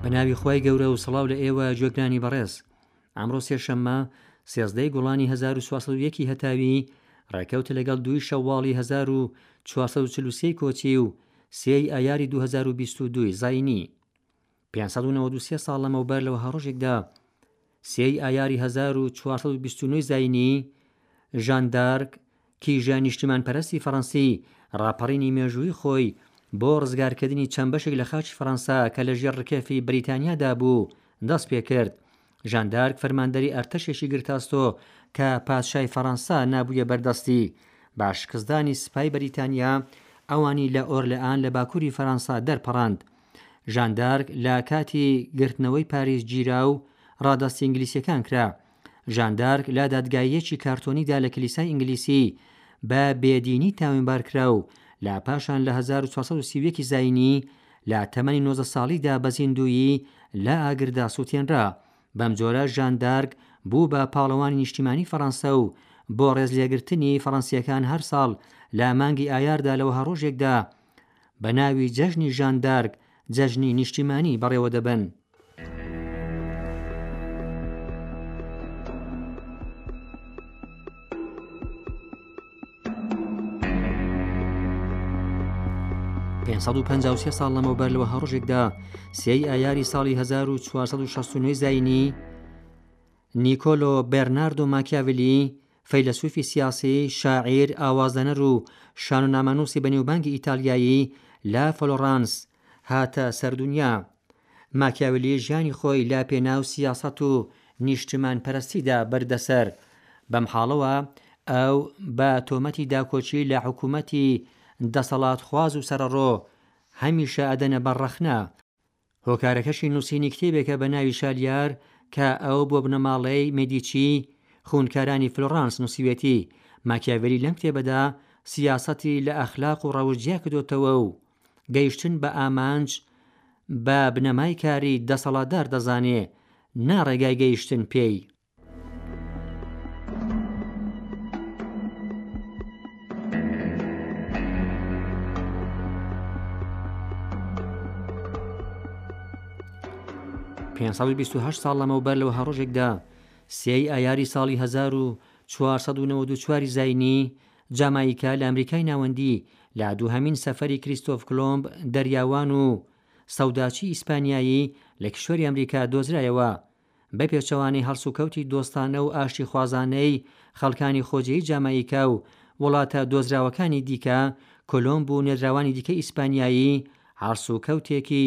بە ناوی خی گەورە و سڵاو لە ئێوە جۆگرانی بەڕێز ئەمڕۆ سێشەممە سێزدەی گوڵانی 1940 هەتاوی ڕێکەوت لەگەڵ دوی شەواڵی 1940 کۆچی و سێی ئایاری 2022 زینی پێنج سەد و نەوەد و سێ ساڵ لەمەوبەر لە وەها ڕۆژێکدا سێی ئایاری 1429 زاینی ژان دارک کیژە نیشتیمان پەرستی فەڕەنسی ڕاپەڕینی مێژووی خۆی بۆ ڕزگارکردنی چەند بەشێک لە خاکی فەڕەنسا کە لە ژێر ڕکێفی بریتانیادا بوو دەست پێکرد ژان دارک فەرماندەری ئەرتەشێکی گرتاستۆ کە پادشای فەرەنسا نابوویە بەر دەستی. بە شکستدانی سپای بەریتانیا، ئەوانی لە ئۆرلئان لە باکووری فەرەنسا دەرپەڕاند. ژان دارک لە کاتی گرتنەوەی پاریس گیرا و ڕادەستی ئینگلیسییەکان کرا. ژان دارک لە دادگاییەکی کارتۆنیدا لە کلیسای ئینگلیسی بە بێدینی تاوێنبار کرا و لاپاشان لە هەزار و چوار سەد و سی و یەک ی زاینی لە تەمەنی نۆزدە ساڵیدا بە زیندوویی لە ئاگردا سووتێنرا. بەم جۆرە ژان دارک بوو بە پاڵەوانی نیشتیمانی فەڕەنسە و بۆ ڕێزلێگرتنی فەڕەنسییەکان هەر ساڵ لە مانگی ئایاردا لە وەها ڕۆژێکدا بە ناوی جەژنی ژان دارک جەژنی نیشتیمانی بەڕێوە دەبەن. سێ ساڵ لەمەو بەر لەوە هەڕژێکدا سێی ئایاری ساڵی 1960 زینی نیکۆلۆ بەرناردۆ ماکیاولی فەیلسوفی سیاسی شاعیر ئاوازەنەر و شانۆنامەنووسی بەنێوبانگی ئیتالیایی لە فلۆرانس هاتە سەر دونیا. ماکیاولی ژیانی خۆی لە پێناو سیاسەت و نیشتمان پەرەستیدا بردە سەر، بەم حاڵەوە ئەو بە تۆمەتی داکۆکی لە حکوومەتی دەسەڵاتخواز و سەرەڕۆ هەمیشە ئەدەنە بەر ڕەخنە. هۆکارەکەشی نووسینی کتێبێکە بە ناوی شالیار کە ئەو بۆ بنەماڵەی مێدیچی، خوونکارانی فلۆرانس، نووسیوێتی، ماکیاولی لەم کتێبەدا سیاسەتی لە ئەخلاق و ڕەوشت جیا کردۆتەوە و گەیشتن بە ئامانج بە بنەمای کاری دەسەڵاتدار دەزانێ نا ڕێگای گەیشتن پێی. ساڵ لەمەوبەر لە وەها ڕۆژێکدا سێی ئایاری ساڵی هەزار و چوار سەد و نەوەد و چوار ی زاینیی، جامایکا لە ئەمریکای ناوەندی لە دووهەمین سەفەری کریستۆف کلۆمب دەریاوان و سەوداچی ئیسپانیایی لە کیشوەری ئەمریکا دۆزرایەوە. بە پێچەوانەی هەڵسوکەوتی دۆستانە و ئاشتیخوازانەی خەڵکانی خۆجێی جامایکا و وڵاتە دۆزراوەکانی دیکە، کلۆمب و نێردراوانی دیکەی ئیسپانیایی هەڵسوکەوتێکی